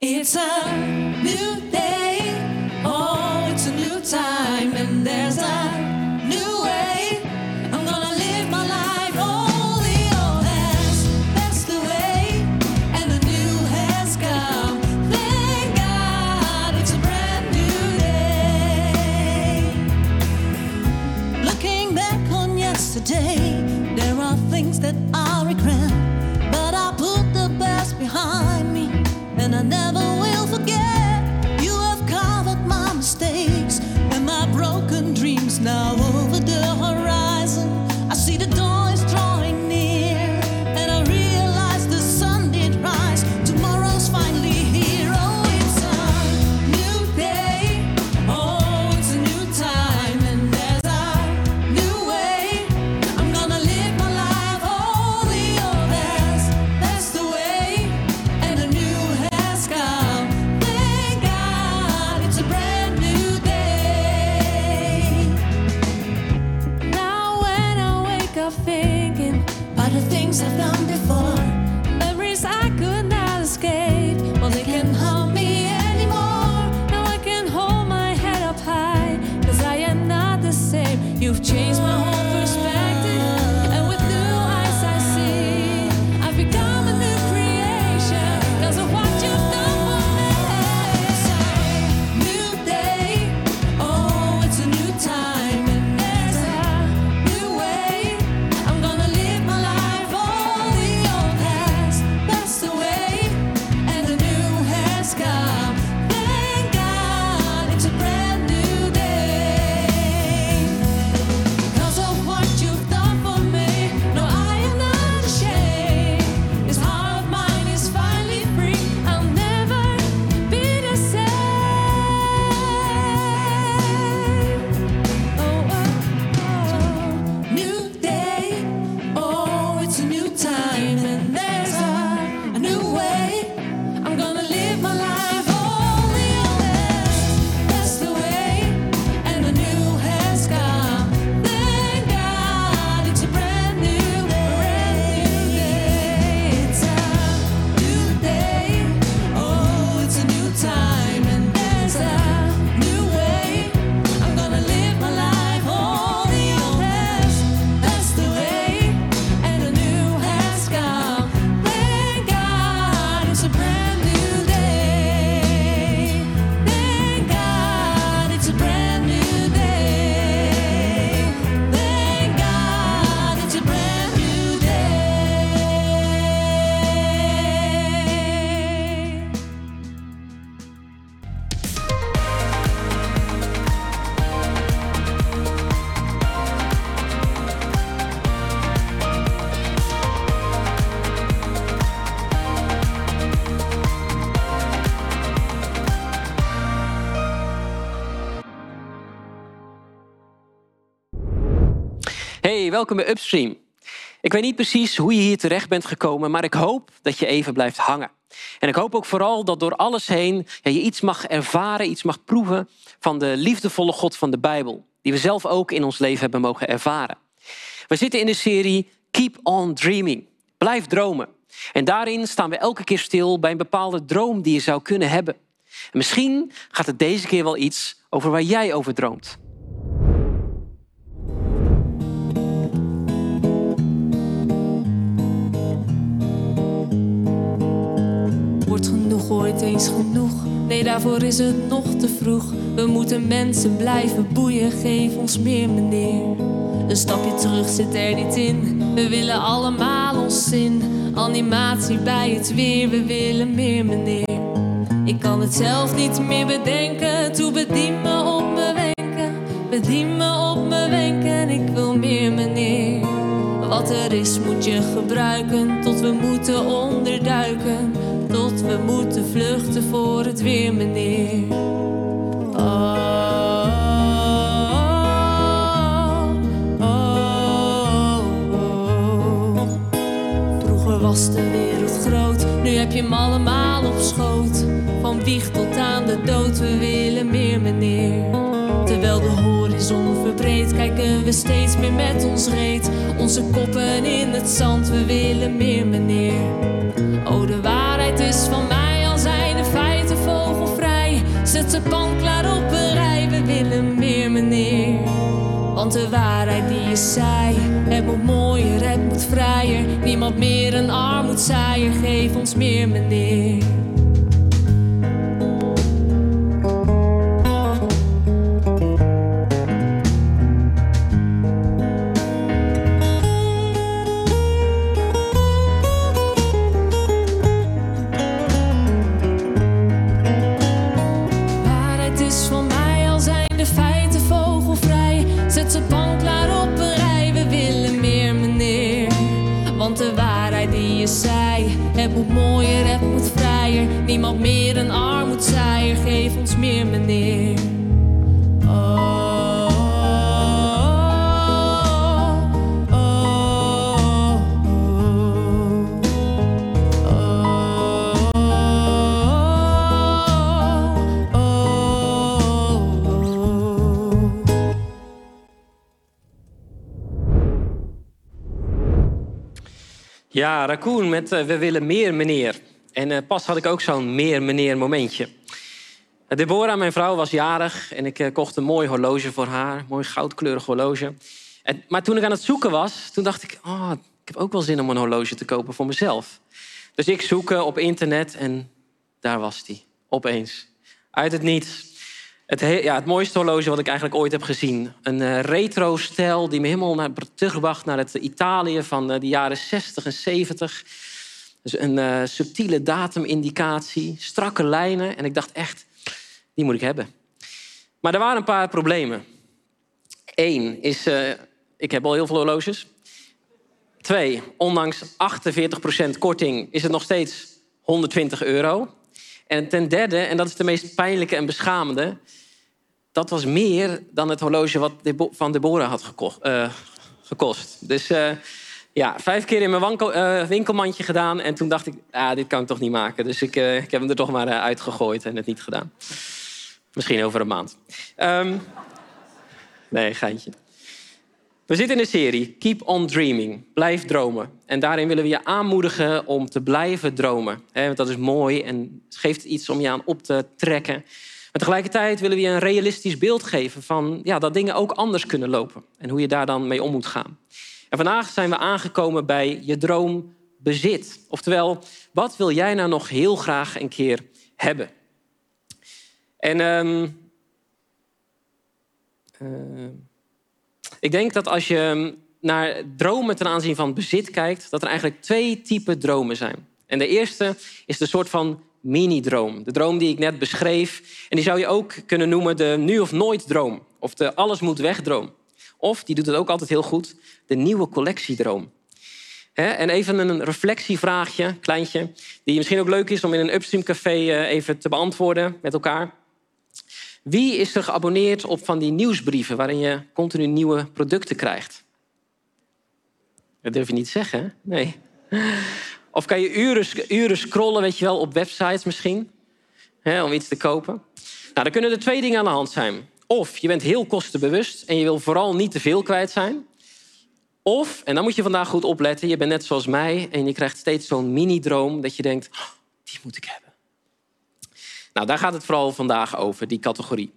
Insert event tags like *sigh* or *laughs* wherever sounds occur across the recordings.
It's a Hey, welkom bij Upstream. Ik weet niet precies hoe je hier terecht bent gekomen, maar ik hoop dat je even blijft hangen. En ik hoop ook vooral dat door alles heen je iets mag ervaren, iets mag proeven van de liefdevolle God van de Bijbel, die we zelf ook in ons leven hebben mogen ervaren. We zitten in de serie Keep on Dreaming. Blijf dromen. En daarin staan we elke keer stil bij een bepaalde droom die je zou kunnen hebben. En misschien gaat het deze keer wel iets over waar jij over droomt. Ooit eens genoeg? Nee, daarvoor is het nog te vroeg. We moeten mensen blijven boeien, geef ons meer meneer. Een stapje terug zit er niet in. We willen allemaal ons zin. Animatie bij het weer, we willen meer meneer. Ik kan het zelf niet meer bedenken. Toe bedien me op me wenken. Bedien me op me wenken. Ik wil meer meneer. Wat er is moet je gebruiken tot we moeten onderduiken. We moeten vluchten voor het weer, meneer. Oh, oh, oh. Vroeger was de wereld groot, nu heb je hem allemaal op schoot. Van wieg tot aan de dood, we willen meer, meneer. Terwijl de horizon verbreedt, kijken we steeds meer met ons reet. Onze koppen in het zand, we willen meer, meneer. Oh, de het is van mij al zijn de feiten vogelvrij. Zet ze pan klaar op een rij, we willen meer meneer. Want de waarheid die je zei, het moet mooier, het moet vrijer. Niemand meer een armoedzaaier, geef ons meer meneer. Ja, Raccoon met eh, We willen meer meneer. En eh, pas had ik ook zo'n meer meneer momentje. Uh, Deborah, mijn vrouw, was jarig en ik eh, kocht een mooi horloge voor haar. Mooi goudkleurig horloge. En, maar toen ik aan het zoeken was, toen dacht ik... Oh, ik heb ook wel zin om een horloge te kopen voor mezelf. Dus ik zoeken op internet en daar was die. Opeens. Uit het niets. Het, he- ja, het mooiste horloge wat ik eigenlijk ooit heb gezien. Een eh, retro-stijl die me helemaal naar, terugbracht naar het Italië van eh, de jaren 60 en 70. Dus een eh, subtiele datumindicatie, strakke lijnen. En ik dacht echt, die moet ik hebben. Maar er waren een paar problemen. Eén is, ik heb al heel veel horloges. Twee, ondanks 48% korting is het nog steeds 120 euro. En ten derde, en dat is de meest pijnlijke en beschamende... dat was meer dan het horloge wat Debo- van Deborah had eh, gekost. Dus eh, ja, vijf keer in mijn eh, winkelmandje gedaan... en toen dacht ik, ah, dit kan ik toch niet maken. Dus ik, ik heb hem er toch maar uitgegooid en het niet gedaan. Misschien over een maand. Ehm, nee, geintje. We zitten in een serie Keep on Dreaming. Blijf dromen. En daarin willen we je aanmoedigen om te blijven dromen. Want dat is mooi en geeft iets om je aan op te trekken. Maar tegelijkertijd willen we je een realistisch beeld geven van ja, dat dingen ook anders kunnen lopen. En hoe je daar dan mee om moet gaan. En vandaag zijn we aangekomen bij je droom bezit. Oftewel, wat wil jij nou nog heel graag een keer hebben? En ehm, ehm, ik denk dat als je naar dromen ten aanzien van bezit kijkt, dat er eigenlijk twee typen dromen zijn. En de eerste is de soort van mini-droom. De droom die ik net beschreef. En die zou je ook kunnen noemen de nu of nooit droom. Of de alles moet weg droom. Of, die doet het ook altijd heel goed, de nieuwe collectiedroom. En even een reflectievraagje, kleintje, die misschien ook leuk is om in een Upstream Café eh, even te beantwoorden met elkaar. Wie is er geabonneerd op van die nieuwsbrieven waarin je continu nieuwe producten krijgt? Dat durf je niet te zeggen, hè? Nee. Of kan je uren, uren scrollen, weet je wel, op websites misschien, hè, om iets te kopen? Nou, dan kunnen er twee dingen aan de hand zijn. Of je bent heel kostenbewust en je wil vooral niet te veel kwijt zijn. Of, en dan moet je vandaag goed opletten, je bent net zoals mij en je krijgt steeds zo'n mini-droom dat je denkt, "Oh, die moet ik hebben. Nou, daar gaat het vooral vandaag over, die categorie.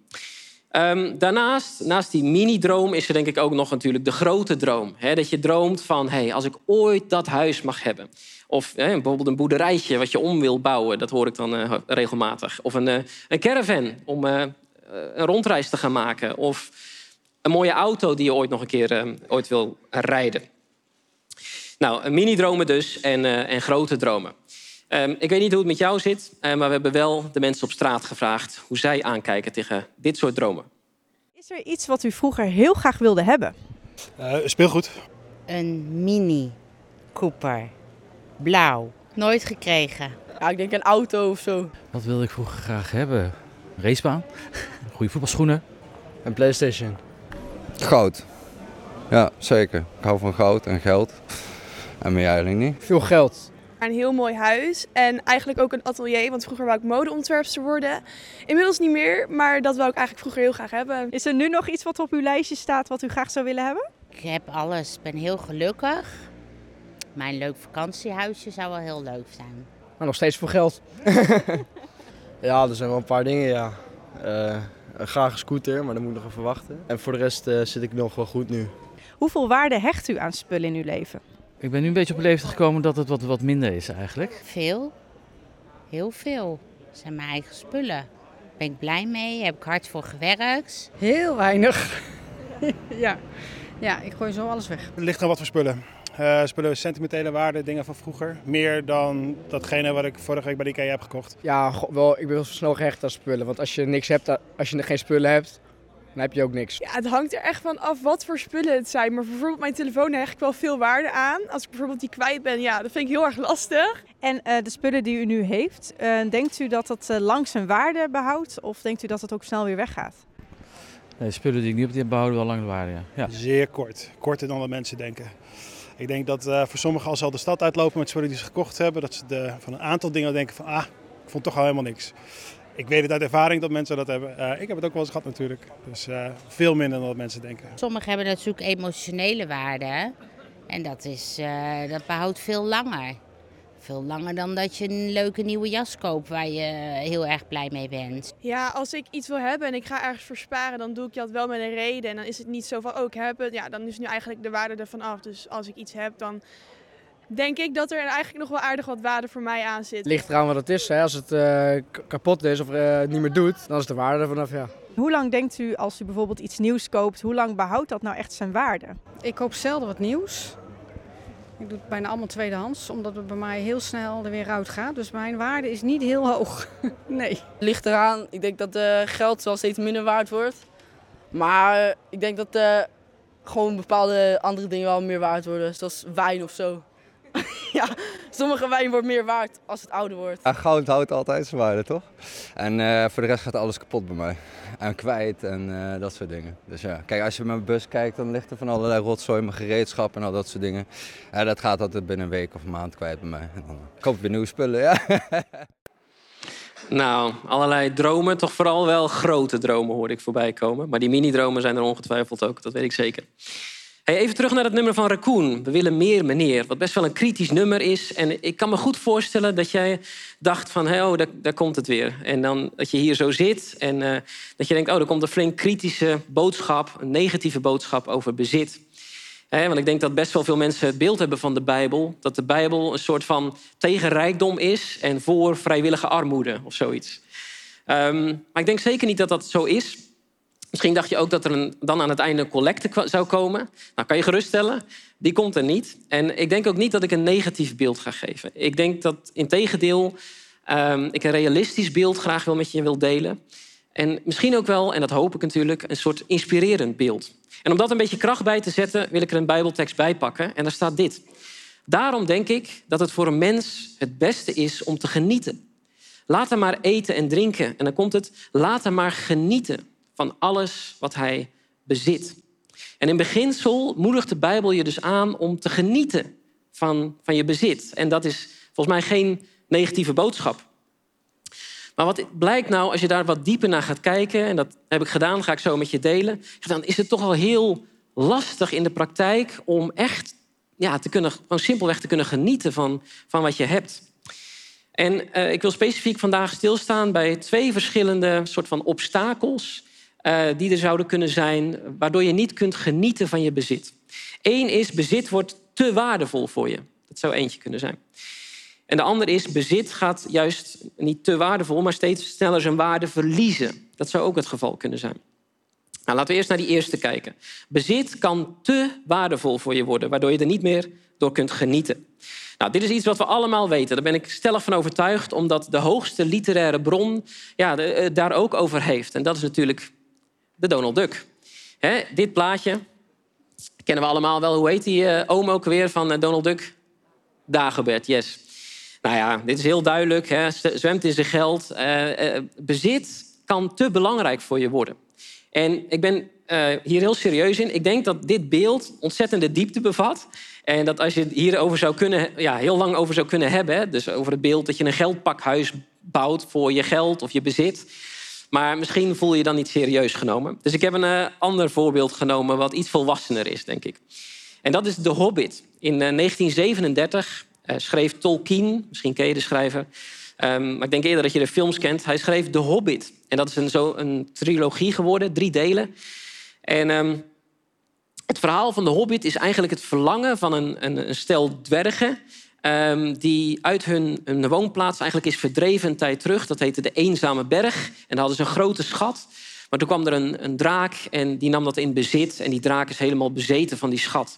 Ehm, daarnaast, naast die mini-droom, is er denk ik ook nog natuurlijk de grote droom. Dat je droomt van, hey, als ik ooit dat huis mag hebben. Of bijvoorbeeld een boerderijtje wat je om wil bouwen. Dat hoor ik dan eh, regelmatig. Of een, eh, een caravan om eh, een rondreis te gaan maken. Of een mooie auto die je ooit nog een keer ooit wil rijden. Nou, mini-dromen dus en, en grote dromen. Ehm, ik weet niet hoe het met jou zit, eh, maar we hebben wel de mensen op straat gevraagd hoe zij aankijken tegen dit soort dromen. Is er iets wat u vroeger heel graag wilde hebben? Eh, speelgoed. Een Mini Cooper. Blauw. Nooit gekregen. Ja, ik denk een auto of zo. Wat wilde ik vroeger graag hebben? Een racebaan, goede voetbalschoenen. Een PlayStation. Goud. Ja, zeker. Ik hou van goud en geld. En meer eigenlijk niet. Veel geld. Een heel mooi huis en eigenlijk ook een atelier, want vroeger wou ik modeontwerpster worden. Inmiddels niet meer, maar dat wou ik eigenlijk vroeger heel graag hebben. Is er nu nog iets wat op uw lijstje staat wat u graag zou willen hebben? Ik heb alles. Ik ben heel gelukkig. Mijn leuk vakantiehuisje zou wel heel leuk zijn. Maar nog steeds veel geld. *laughs* ja, er zijn wel een paar dingen, ja. Eh, graag een scooter, maar dan moet ik nog even wachten. En voor de rest eh, zit ik nog wel goed nu. Hoeveel waarde hecht u aan spullen in uw leven? Ik ben nu een beetje op een leeftijd gekomen dat het wat, wat minder is eigenlijk. Veel. Heel veel. Dat zijn mijn eigen spullen. Ben ik blij mee, heb ik hard voor gewerkt. Heel weinig. *laughs* ja. ja, ik gooi zo alles weg. Het ligt aan wat voor spullen. Uh, spullen sentimentele waarde, dingen van vroeger. Meer dan datgene wat ik vorige week bij de IKEA heb gekocht. Ja, wel, ik ben wel snel gehecht aan spullen. Want als je niks hebt, als je geen spullen hebt, dan heb je ook niks. Ja, het hangt er echt van af wat voor spullen het zijn. Maar bijvoorbeeld mijn telefoon hecht ik wel veel waarde aan. Als ik bijvoorbeeld die kwijt ben, ja, dat vind ik heel erg lastig. En eh, de spullen die u nu heeft, eh, denkt u dat dat eh, lang zijn waarde behoudt? Of denkt u dat het ook snel weer weggaat? Nee, spullen die ik nu heb, die behouden wel lang de waarde. Ja. Ja. Zeer kort. Korter dan wat mensen denken. Ik denk dat eh, voor sommigen als ze al de stad uitlopen met spullen die ze gekocht hebben, dat ze de, van een aantal dingen denken van ah, ik vond toch al helemaal niks. Ik weet het uit ervaring dat mensen dat hebben. Eh, ik heb het ook wel eens gehad natuurlijk. Dus eh, veel minder dan wat mensen denken. Sommigen hebben natuurlijk emotionele waarde. En dat, is, eh, dat behoudt veel langer. Veel langer dan dat je een leuke nieuwe jas koopt waar je heel erg blij mee bent. Ja, als ik iets wil hebben en ik ga ergens voor sparen, dan doe ik dat wel met een reden. En dan is het niet zo van, oh ik heb het. Ja, dan is nu eigenlijk de waarde ervan af. Dus als ik iets heb, dan denk ik dat er eigenlijk nog wel aardig wat waarde voor mij aan zit. Het ligt eraan wat het is. Hè. Als het eh, kapot is of eh, het niet meer doet, dan is de waarde er vanaf, ja. Hoe lang denkt u als u bijvoorbeeld iets nieuws koopt, hoe lang behoudt dat nou echt zijn waarde? Ik koop zelden wat nieuws. Ik doe het bijna allemaal tweedehands, omdat het bij mij heel snel er weer uit gaat. Dus mijn waarde is niet heel hoog. *laughs* nee. ligt eraan. Ik denk dat eh, geld wel steeds minder waard wordt. Maar eh, ik denk dat eh, gewoon bepaalde andere dingen wel meer waard worden. Zoals wijn of zo. *laughs* ja, sommige wijn wordt meer waard als het ouder wordt. Ja, goud houdt altijd zijn waarde, toch? En eh, voor de rest gaat alles kapot bij mij. En kwijt en eh, dat soort dingen. Dus ja, kijk, als je met mijn bus kijkt, dan ligt er van allerlei rotzooi, mijn gereedschap en al dat soort dingen. Ja, dat gaat altijd binnen een week of een maand kwijt bij mij. En dan koop ik weer nieuwe spullen, ja. *laughs* Nou, allerlei dromen, toch vooral wel grote dromen hoorde ik voorbij komen. Maar die mini-dromen zijn er ongetwijfeld ook, dat weet ik zeker. Even terug naar het nummer van Raccoon. We willen meer, meneer. Wat best wel een kritisch nummer is. En ik kan me goed voorstellen dat jij dacht van... Hey, oh, daar, komt het weer. En dan dat je hier zo zit en eh, dat je denkt... oh, er komt een flink kritische boodschap, een negatieve boodschap over bezit. Want ik denk dat best wel veel mensen het beeld hebben van de Bijbel. Dat de Bijbel een soort van tegen rijkdom is en voor vrijwillige armoede of zoiets. Ehm, maar ik denk zeker niet dat dat zo is. Misschien dacht je ook dat er een, dan aan het einde een collecte zou komen. Nou, kan je geruststellen, die komt er niet. En ik denk ook niet dat ik een negatief beeld ga geven. Ik denk dat in tegendeel ehm, ik een realistisch beeld graag wil met je wil delen. En misschien ook wel, en dat hoop ik natuurlijk, een soort inspirerend beeld. En om dat een beetje kracht bij te zetten, wil ik er een Bijbeltekst bij pakken. En daar staat dit. Daarom denk ik dat het voor een mens het beste is om te genieten. Laat hem maar eten en drinken. En dan komt het, laat hem maar genieten van alles wat hij bezit. En in beginsel moedigt de Bijbel je dus aan om te genieten van, van je bezit. En dat is volgens mij geen negatieve boodschap. Maar wat blijkt nou, als je daar wat dieper naar gaat kijken... en dat heb ik gedaan, ga ik zo met je delen... dan is het toch wel heel lastig in de praktijk om echt ja, te kunnen, gewoon simpelweg te kunnen genieten van, van wat je hebt. En eh, ik wil specifiek vandaag stilstaan bij twee verschillende soort van obstakels eh, die er zouden kunnen zijn, waardoor je niet kunt genieten van je bezit. Eén is bezit wordt te waardevol voor je. Dat zou eentje kunnen zijn. En de andere is bezit gaat juist niet te waardevol, maar steeds sneller zijn waarde verliezen. Dat zou ook het geval kunnen zijn. Nou, laten we eerst naar die eerste kijken. Bezit kan te waardevol voor je worden, waardoor je er niet meer door kunt genieten. Nou, dit is iets wat we allemaal weten. Daar ben ik stellig van overtuigd, omdat de hoogste literaire bron ja, eh, daar ook over heeft. En dat is natuurlijk de Donald Duck. Dit plaatje kennen we allemaal wel. Hoe heet die eh, oom ook weer van eh, Donald Duck? Dagobert, yes. Nou ja, dit is heel duidelijk. Hè. Zwemt in zijn geld. Eh, bezit kan te belangrijk voor je worden. En ik ben hier heel serieus in. Ik denk dat dit beeld ontzettende diepte bevat. En dat als je het hierover zou kunnen, ja, heel lang over zou kunnen hebben. Dus over het beeld dat je een geldpakhuis bouwt voor je geld of je bezit. Maar misschien voel je dan niet serieus genomen. Dus ik heb een eh, ander voorbeeld genomen wat iets volwassener is, denk ik. En dat is The Hobbit. In eh, 1937 eh, schreef Tolkien, misschien ken je de schrijver... Ehm, maar ik denk eerder dat je de films kent. Hij schreef The Hobbit. En dat is een, zo een trilogie geworden, drie delen. En ehm, het verhaal van The Hobbit is eigenlijk het verlangen van een, een, een stel dwergen... ehm, die uit hun, hun woonplaats eigenlijk is verdreven een tijd terug. Dat heette de Eenzame Berg. En daar hadden ze een grote schat. Maar toen kwam er een, een draak en die nam dat in bezit. En die draak is helemaal bezeten van die schat.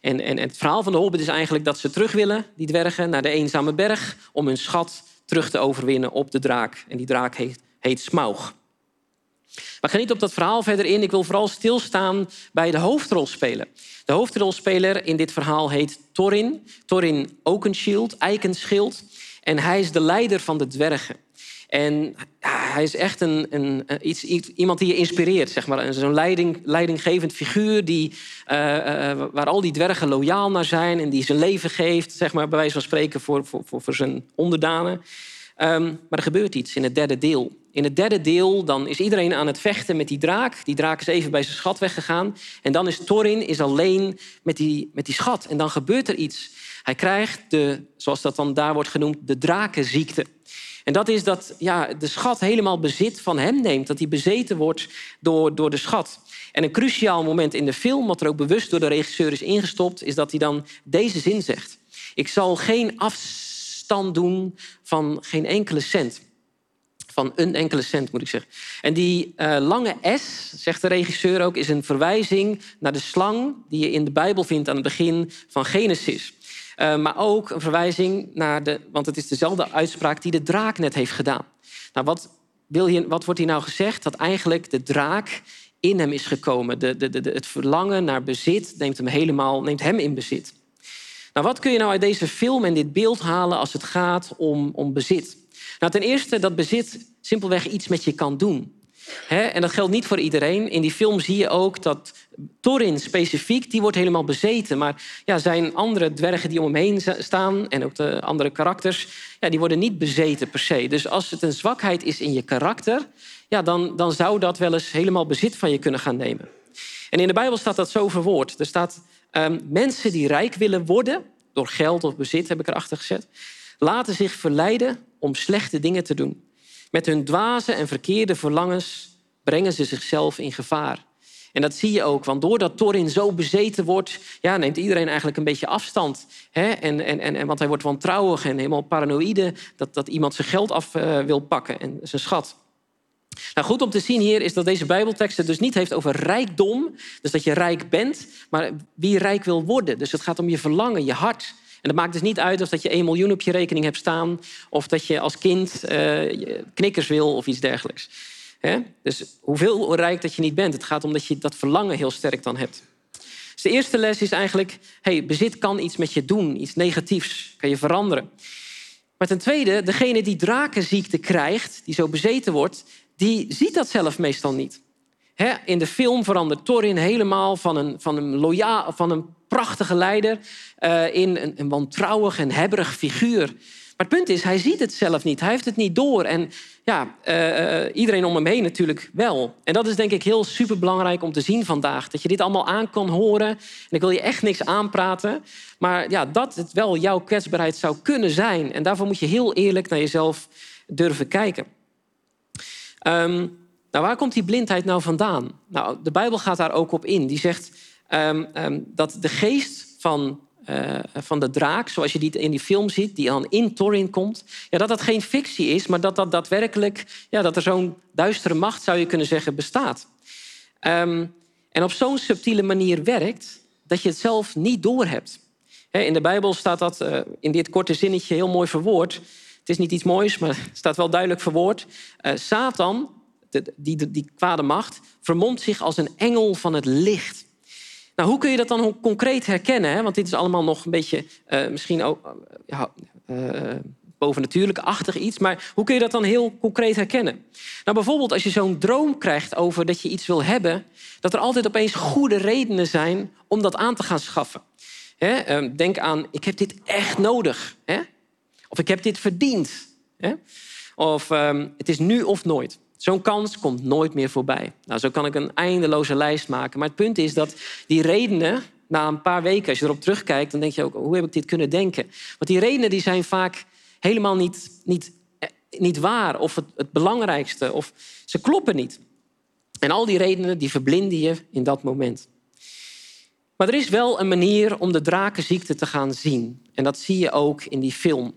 En, en, het verhaal van de Hobbit is eigenlijk dat ze terug willen, die dwergen, naar de eenzame berg... om hun schat terug te overwinnen op de draak. En die draak heet Smaug. Maar ik ga niet op dat verhaal verder in. Ik wil vooral stilstaan bij de hoofdrolspeler. De hoofdrolspeler in dit verhaal heet Thorin. Thorin Oakenshield, Eikenschild. En hij is de leider van de dwergen. En hij is echt een, een, een- iets, iemand die je inspireert, zeg maar. Zo'n leiding, leidinggevend figuur die, eh, eh, waar al die dwergen loyaal naar zijn... en die zijn leven geeft, zeg maar, bij wijze van spreken, voor, voor, voor, voor zijn onderdanen. Ehm, maar er gebeurt iets in het derde deel. In het derde deel dan is iedereen aan het vechten met die draak. Die draak is even bij zijn schat weggegaan. En dan is Thorin is alleen met die, met die schat. En dan gebeurt er iets. Hij krijgt de, zoals dat dan daar wordt genoemd, de drakenziekte. En dat is dat ja, de schat helemaal bezit van hem neemt. Dat hij bezeten wordt door, door de schat. En een cruciaal moment in de film, wat er ook bewust door de regisseur is ingestopt, is dat hij dan deze zin zegt. Ik zal geen afstand doen van geen enkele cent. Van een enkele cent, moet ik zeggen. En die eh, lange S, zegt de regisseur ook, is een verwijzing naar de slang die je in de Bijbel vindt aan het begin van Genesis. Eh, maar ook een verwijzing naar de, want het is dezelfde uitspraak die de draak net heeft gedaan. Nou, wat, wil wat wordt hier nou gezegd? Dat eigenlijk de draak in hem is gekomen. De, de, de- het verlangen naar bezit neemt hem helemaal, neemt hem in bezit. Nou, wat kun je nou uit deze film en dit beeld halen als het gaat om, om bezit? Nou, ten eerste dat bezit simpelweg iets met je kan doen. En dat geldt niet voor iedereen. In die film zie je ook dat Thorin specifiek, die wordt helemaal bezeten. Maar ja, zijn andere dwergen die om hem heen staan... en ook de andere karakters, ja, die worden niet bezeten per se. Dus als het een zwakheid is in je karakter... Ja, dan, dan zou dat wel eens helemaal bezit van je kunnen gaan nemen. En in de Bijbel staat dat zo verwoord. Er staat ehm, mensen die rijk willen worden, door geld of bezit heb ik erachter gezet, laten zich verleiden om slechte dingen te doen. Met hun dwaze en verkeerde verlangens brengen ze zichzelf in gevaar. En dat zie je ook, want doordat Thorin zo bezeten wordt, ja, neemt iedereen eigenlijk een beetje afstand. Hè? En, en, en, want hij wordt wantrouwig en helemaal paranoïde dat, dat iemand zijn geld af eh, wil pakken en zijn schat. Nou, goed om te zien hier is dat deze Bijbeltekst het dus niet heeft over rijkdom. Dus dat je rijk bent, maar wie rijk wil worden. Dus het gaat om je verlangen, je hart. En dat maakt dus niet uit of dat je 1 miljoen op je rekening hebt staan... of dat je als kind eh, knikkers wil of iets dergelijks. Hè? Dus hoeveel rijk dat je niet bent. Het gaat om dat je dat verlangen heel sterk dan hebt. Dus de eerste les is eigenlijk... Hey, bezit kan iets met je doen, iets negatiefs. Kan je veranderen. Maar ten tweede, degene die drakenziekte krijgt, die zo bezeten wordt, die ziet dat zelf meestal niet. In de film verandert Thorin helemaal van een, van een, loyaal, van een prachtige leider eh, in een, een wantrouwig en hebberig figuur. Maar het punt is, hij ziet het zelf niet. Hij heeft het niet door. En ja, eh, eh, iedereen om hem heen natuurlijk wel. En dat is denk ik heel superbelangrijk om te zien vandaag. Dat je dit allemaal aan kan horen. En ik wil je echt niks aanpraten. Maar ja, dat het wel jouw kwetsbaarheid zou kunnen zijn. En daarvoor moet je heel eerlijk naar jezelf durven kijken. Ehm, nou, waar komt die blindheid nou vandaan? Nou, de Bijbel gaat daar ook op in. Die zegt ehm, ehm, dat de geest van, eh, van de draak, zoals je die in die film ziet, die dan in Thorin komt, ja, dat dat geen fictie is, maar dat dat daadwerkelijk, ja, dat er zo'n duistere macht, zou je kunnen zeggen, bestaat. Ehm, en op zo'n subtiele manier werkt dat je het zelf niet doorhebt. In de Bijbel staat dat eh, in dit korte zinnetje heel mooi verwoord. Het is niet iets moois, maar het *laughs* staat wel duidelijk verwoord. Eh, Satan, die, die, die kwade macht, vermomt zich als een engel van het licht. Nou, hoe kun je dat dan concreet herkennen? Hè? Want dit is allemaal nog een beetje eh, misschien ook eh, eh, bovennatuurlijk-achtig iets. Maar hoe kun je dat dan heel concreet herkennen? Nou, bijvoorbeeld als je zo'n droom krijgt over dat je iets wil hebben... dat er altijd opeens goede redenen zijn om dat aan te gaan schaffen. Hè? eh, denk aan, ik heb dit echt nodig. Hè? Of ik heb dit verdiend. Hè? Of ehm, het is nu of nooit. Zo'n kans komt nooit meer voorbij. Nou, zo kan ik een eindeloze lijst maken. Maar het punt is dat die redenen, na een paar weken, als je erop terugkijkt, dan denk je ook, hoe heb ik dit kunnen denken? Want die redenen die zijn vaak helemaal niet, niet niet waar of het, het belangrijkste of ze kloppen niet. En al die redenen die verblinden je in dat moment. Maar er is wel een manier om de drakenziekte te gaan zien. En dat zie je ook in die film.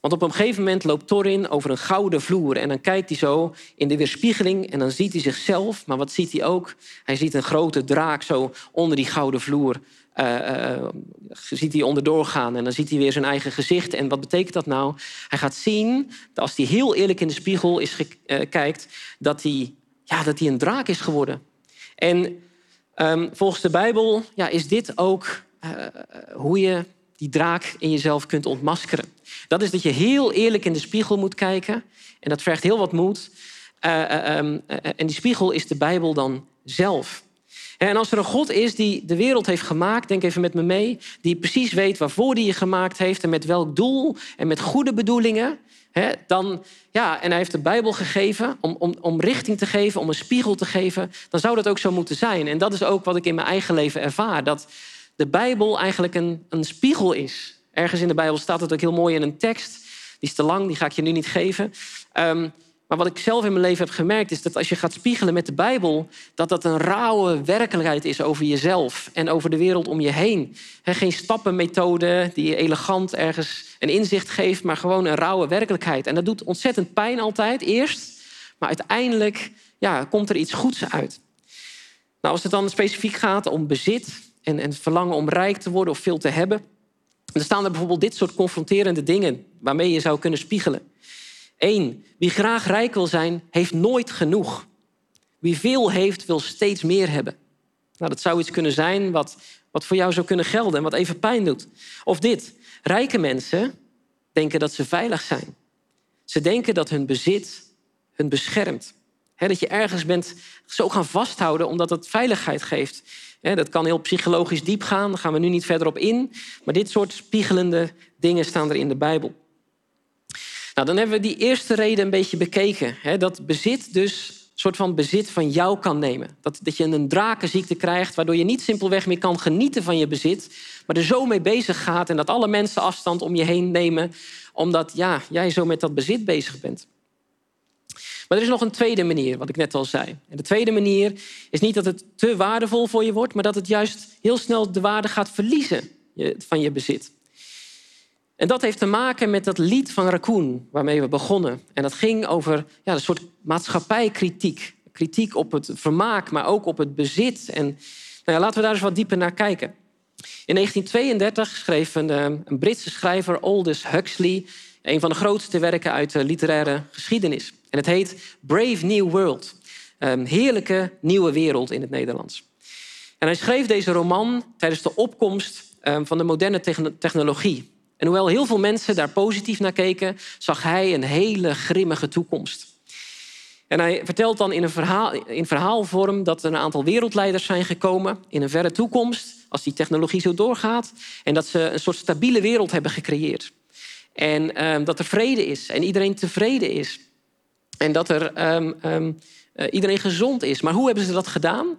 Want op een gegeven moment loopt Thorin over een gouden vloer. En dan kijkt hij zo in de weerspiegeling en dan ziet hij zichzelf. Maar wat ziet hij ook? Hij ziet een grote draak zo onder die gouden vloer. Uh, uh, ziet hij onderdoor gaan en dan ziet hij weer zijn eigen gezicht. En wat betekent dat nou? Hij gaat zien, dat als hij heel eerlijk in de spiegel is uh, kijkt, dat hij, ja, dat hij een draak is geworden. En um, volgens de Bijbel ja, is dit ook hoe je die draak in jezelf kunt ontmaskeren. Dat is dat je heel eerlijk in de spiegel moet kijken. En dat vergt heel wat moed. Uh, uh, um, uh, en die spiegel is de Bijbel dan zelf. En als er een God is die de wereld heeft gemaakt, denk even met me mee, die precies weet waarvoor hij je gemaakt heeft en met welk doel en met goede bedoelingen, hè, dan, ja, en hij heeft de Bijbel gegeven om, om, om richting te geven, om een spiegel te geven, dan zou dat ook zo moeten zijn. En dat is ook wat ik in mijn eigen leven ervaar, dat de Bijbel eigenlijk een, een spiegel is. Ergens in de Bijbel staat het ook heel mooi in een tekst. Die is te lang, die ga ik je nu niet geven. Um, maar wat ik zelf in mijn leven heb gemerkt is dat als je gaat spiegelen met de Bijbel, dat dat een rauwe werkelijkheid is over jezelf en over de wereld om je heen. He, geen stappenmethode die je elegant ergens een inzicht geeft, maar gewoon een rauwe werkelijkheid. En dat doet ontzettend pijn altijd, eerst. Maar uiteindelijk ja, komt er iets goeds uit. Nou, als het dan specifiek gaat om bezit en, en verlangen om rijk te worden of veel te hebben, dan staan er bijvoorbeeld dit soort confronterende dingen waarmee je zou kunnen spiegelen. Eén, wie graag rijk wil zijn, heeft nooit genoeg. Wie veel heeft, wil steeds meer hebben. Nou, dat zou iets kunnen zijn wat, wat voor jou zou kunnen gelden en wat even pijn doet. Of dit, rijke mensen denken dat ze veilig zijn. Ze denken dat hun bezit hun beschermt. dat je ergens bent zo gaan vasthouden omdat het veiligheid geeft. Dat kan heel psychologisch diep gaan, daar gaan we nu niet verder op in. Maar dit soort spiegelende dingen staan er in de Bijbel. Nou, dan hebben we die eerste reden een beetje bekeken. Dat bezit dus een soort van bezit van jou kan nemen. Dat, dat je een drakenziekte krijgt, waardoor je niet simpelweg meer kan genieten van je bezit, maar er zo mee bezig gaat en dat alle mensen afstand om je heen nemen, omdat ja, jij zo met dat bezit bezig bent. Maar er is nog een tweede manier, wat ik net al zei. En de tweede manier is niet dat het te waardevol voor je wordt, maar dat het juist heel snel de waarde gaat verliezen van je bezit. En dat heeft te maken met dat lied van Raccoon, waarmee we begonnen. En dat ging over ja, een soort maatschappijkritiek. Kritiek op het vermaak, maar ook op het bezit. En nou ja, laten we daar eens wat dieper naar kijken. In 1932 schreef een, eh, een Britse schrijver, Aldous Huxley, een van de grootste werken uit de literaire geschiedenis. En het heet Brave New World. Een heerlijke nieuwe wereld in het Nederlands. En hij schreef deze roman tijdens de opkomst eh, van de moderne technologie. En hoewel heel veel mensen daar positief naar keken, zag hij een hele grimmige toekomst. En hij vertelt dan in, een verhaal, in verhaalvorm dat er een aantal wereldleiders zijn gekomen in een verre toekomst, als die technologie zo doorgaat, en dat ze een soort stabiele wereld hebben gecreëerd. En um, dat er vrede is en iedereen tevreden is. En dat er um, um, uh, iedereen gezond is. Maar hoe hebben ze dat gedaan?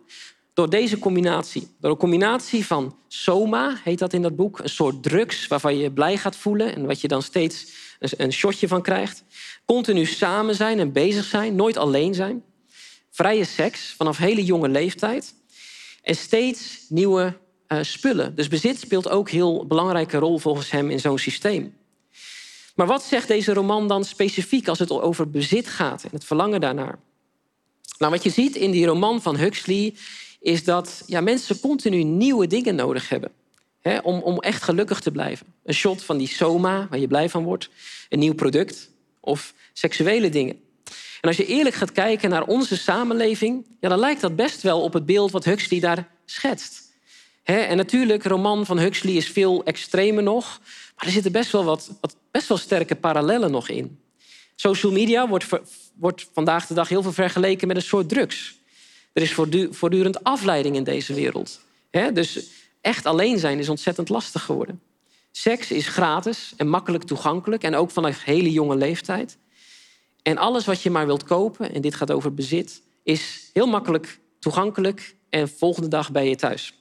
Door deze combinatie. Door een combinatie van soma, heet dat in dat boek. Een soort drugs waarvan je je blij gaat voelen. En wat je dan steeds een shotje van krijgt. Continu samen zijn en bezig zijn. Nooit alleen zijn. Vrije seks vanaf hele jonge leeftijd. En steeds nieuwe uh, spullen. Dus bezit speelt ook heel belangrijke rol volgens hem in zo'n systeem. Maar wat zegt deze roman dan specifiek als het over bezit gaat en het verlangen daarnaar? Nou, wat je ziet in die roman van Huxley is dat ja, mensen continu nieuwe dingen nodig hebben. Om, om echt gelukkig te blijven. Een shot van die soma, waar je blij van wordt. Een nieuw product. Of seksuele dingen. En als je eerlijk gaat kijken naar onze samenleving... Ja, dan lijkt dat best wel op het beeld wat Huxley daar schetst. En natuurlijk, roman van Huxley is veel extremer nog. Maar er zitten best wel, wat, wat best wel sterke parallellen nog in. Social media wordt, wordt vandaag de dag heel veel vergeleken met een soort drugs. Er is voortdurend afleiding in deze wereld. Dus echt alleen zijn is ontzettend lastig geworden. Seks is gratis en makkelijk toegankelijk en ook vanaf hele jonge leeftijd. En alles wat je maar wilt kopen, en dit gaat over bezit, is heel makkelijk toegankelijk en volgende dag ben je thuis.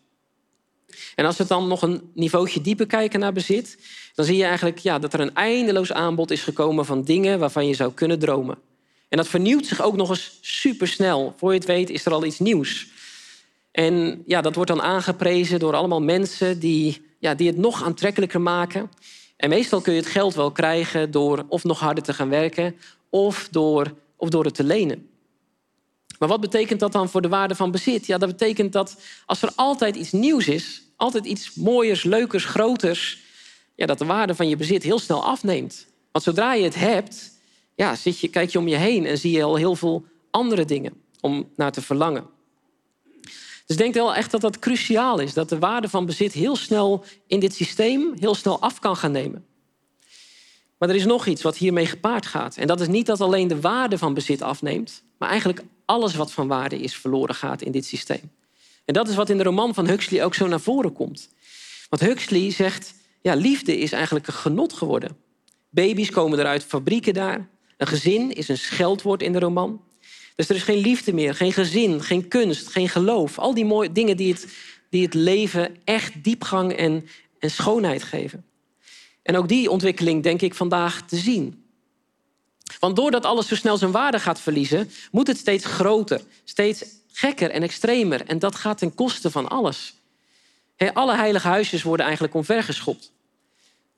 En als we dan nog een niveautje dieper kijken naar bezit, dan zie je eigenlijk ja, dat er een eindeloos aanbod is gekomen van dingen waarvan je zou kunnen dromen. En dat vernieuwt zich ook nog eens supersnel. Voor je het weet is er al iets nieuws. En ja, dat wordt dan aangeprezen door allemaal mensen die, ja, die het nog aantrekkelijker maken. En meestal kun je het geld wel krijgen door of nog harder te gaan werken of door, of door het te lenen. Maar wat betekent dat dan voor de waarde van bezit? Ja, dat betekent dat als er altijd iets nieuws is, altijd iets mooiers, leukers, groters, ja, dat de waarde van je bezit heel snel afneemt. Want zodra je het hebt, ja, zit je, kijk je om je heen en zie je al heel veel andere dingen om naar te verlangen. Dus ik denk wel echt dat dat cruciaal is, dat de waarde van bezit heel snel in dit systeem heel snel af kan gaan nemen. Maar er is nog iets wat hiermee gepaard gaat. En dat is niet dat alleen de waarde van bezit afneemt, maar eigenlijk alles wat van waarde is verloren gaat in dit systeem. En dat is wat in de roman van Huxley ook zo naar voren komt. Want Huxley zegt, ja, liefde is eigenlijk een genot geworden. Baby's komen eruit fabrieken daar. Een gezin is een scheldwoord in de roman. Dus er is geen liefde meer, geen gezin, geen kunst, geen geloof. Al die mooie dingen die het, die het leven echt diepgang en, en schoonheid geven. En ook die ontwikkeling denk ik vandaag te zien. Want doordat alles zo snel zijn waarde gaat verliezen, moet het steeds groter, steeds gekker en extremer. En dat gaat ten koste van alles. alle heilige huisjes worden eigenlijk omvergeschopt.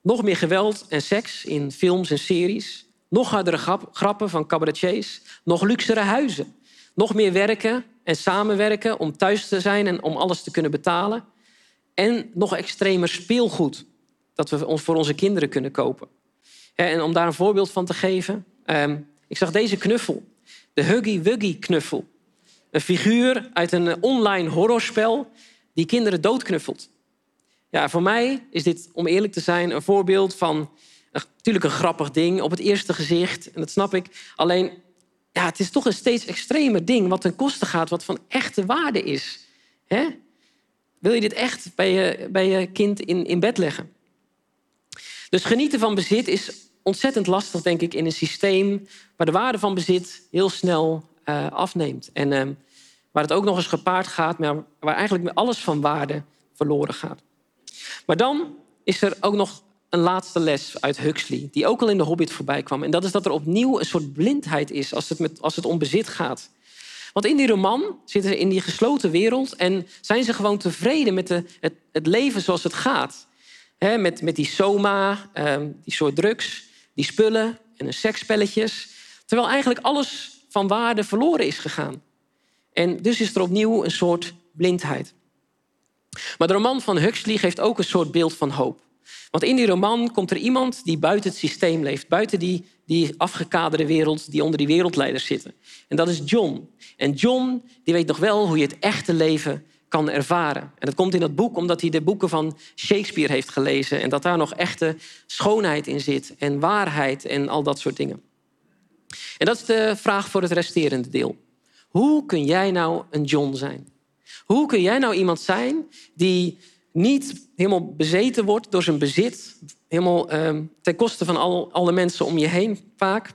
Nog meer geweld en seks in films en series. Nog hardere grappen van cabaretiers. Nog luxere huizen. Nog meer werken en samenwerken om thuis te zijn en om alles te kunnen betalen. En nog extremer speelgoed dat we ons voor onze kinderen kunnen kopen. En om daar een voorbeeld van te geven. Ehm, ik zag deze knuffel. De Huggy Wuggy knuffel. Een figuur uit een online horrorspel die kinderen doodknuffelt. Ja, voor mij is dit, om eerlijk te zijn, een voorbeeld van natuurlijk een grappig ding op het eerste gezicht. En dat snap ik. Alleen, ja, het is toch een steeds extremer ding wat ten koste gaat, wat van echte waarde is. Wil je dit echt bij je, bij je kind in, in bed leggen? Dus genieten van bezit is ontzettend lastig, denk ik, in een systeem waar de waarde van bezit heel snel uh, afneemt. En uh, waar het ook nog eens gepaard gaat, maar waar eigenlijk alles van waarde verloren gaat. Maar dan is er ook nog een laatste les uit Huxley, die ook al in de Hobbit voorbij kwam. En dat is dat er opnieuw een soort blindheid is als het, met, als het om bezit gaat. Want in die roman zitten ze in die gesloten wereld en zijn ze gewoon tevreden met de, het, het leven zoals het gaat. met, met die soma, ehm, die soort drugs, die spullen en de seksspelletjes. Terwijl eigenlijk alles van waarde verloren is gegaan. En dus is er opnieuw een soort blindheid. Maar de roman van Huxley geeft ook een soort beeld van hoop. Want in die roman komt er iemand die buiten het systeem leeft, buiten die, die afgekaderde wereld die onder die wereldleiders zitten. En dat is John. En John die weet nog wel hoe je het echte leven kan ervaren. En dat komt in dat boek omdat hij de boeken van Shakespeare heeft gelezen en dat daar nog echte schoonheid in zit en waarheid en al dat soort dingen. En dat is de vraag voor het resterende deel. Hoe kun jij nou een John zijn? Hoe kun jij nou iemand zijn die niet helemaal bezeten wordt door zijn bezit, helemaal uh, ten koste van al, alle mensen om je heen vaak?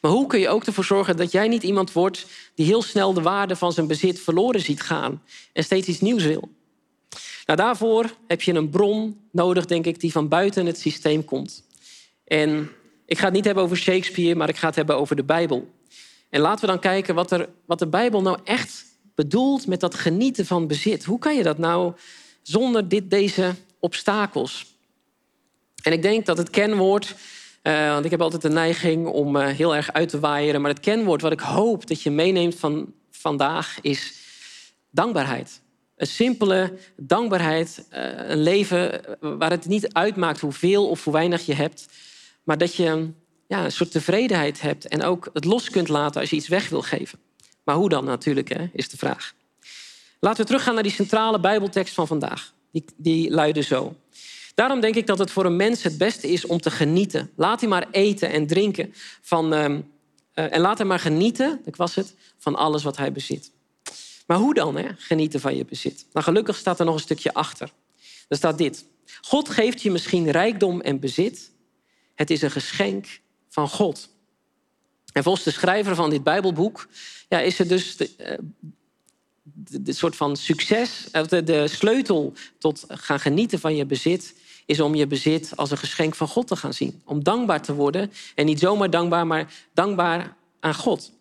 Maar hoe kun je ook ervoor zorgen dat jij niet iemand wordt die heel snel de waarde van zijn bezit verloren ziet gaan en steeds iets nieuws wil? Nou, daarvoor heb je een bron nodig, denk ik, die van buiten het systeem komt. En ik ga het niet hebben over Shakespeare, maar ik ga het hebben over de Bijbel. En laten we dan kijken wat, er, wat de Bijbel nou echt bedoelt met dat genieten van bezit. Hoe kan je dat nou zonder dit, deze obstakels? En ik denk dat het kenwoord, uh, want ik heb altijd de neiging om uh, heel erg uit te waaieren, maar het kenwoord wat ik hoop dat je meeneemt van vandaag is dankbaarheid. Een simpele dankbaarheid, uh, een leven waar het niet uitmaakt hoeveel of hoe weinig je hebt, maar dat je ja, een soort tevredenheid hebt en ook het los kunt laten als je iets weg wil geven. Maar hoe dan natuurlijk, hè, is de vraag. Laten we teruggaan naar die centrale Bijbeltekst van vandaag. Die, die luidde zo. Daarom denk ik dat het voor een mens het beste is om te genieten. Laat hij maar eten en drinken van, uh, uh, en laat hem maar genieten, ik was het, van alles wat hij bezit. Maar hoe dan, hè? genieten van je bezit? Nou, gelukkig staat er nog een stukje achter. Er staat dit. God geeft je misschien rijkdom en bezit. Het is een geschenk van God. En volgens de schrijver van dit Bijbelboek ja, is het dus de, de soort van succes, eh, de, de sleutel tot gaan genieten van je bezit, is om je bezit als een geschenk van God te gaan zien. Om dankbaar te worden. En niet zomaar dankbaar, maar dankbaar aan God.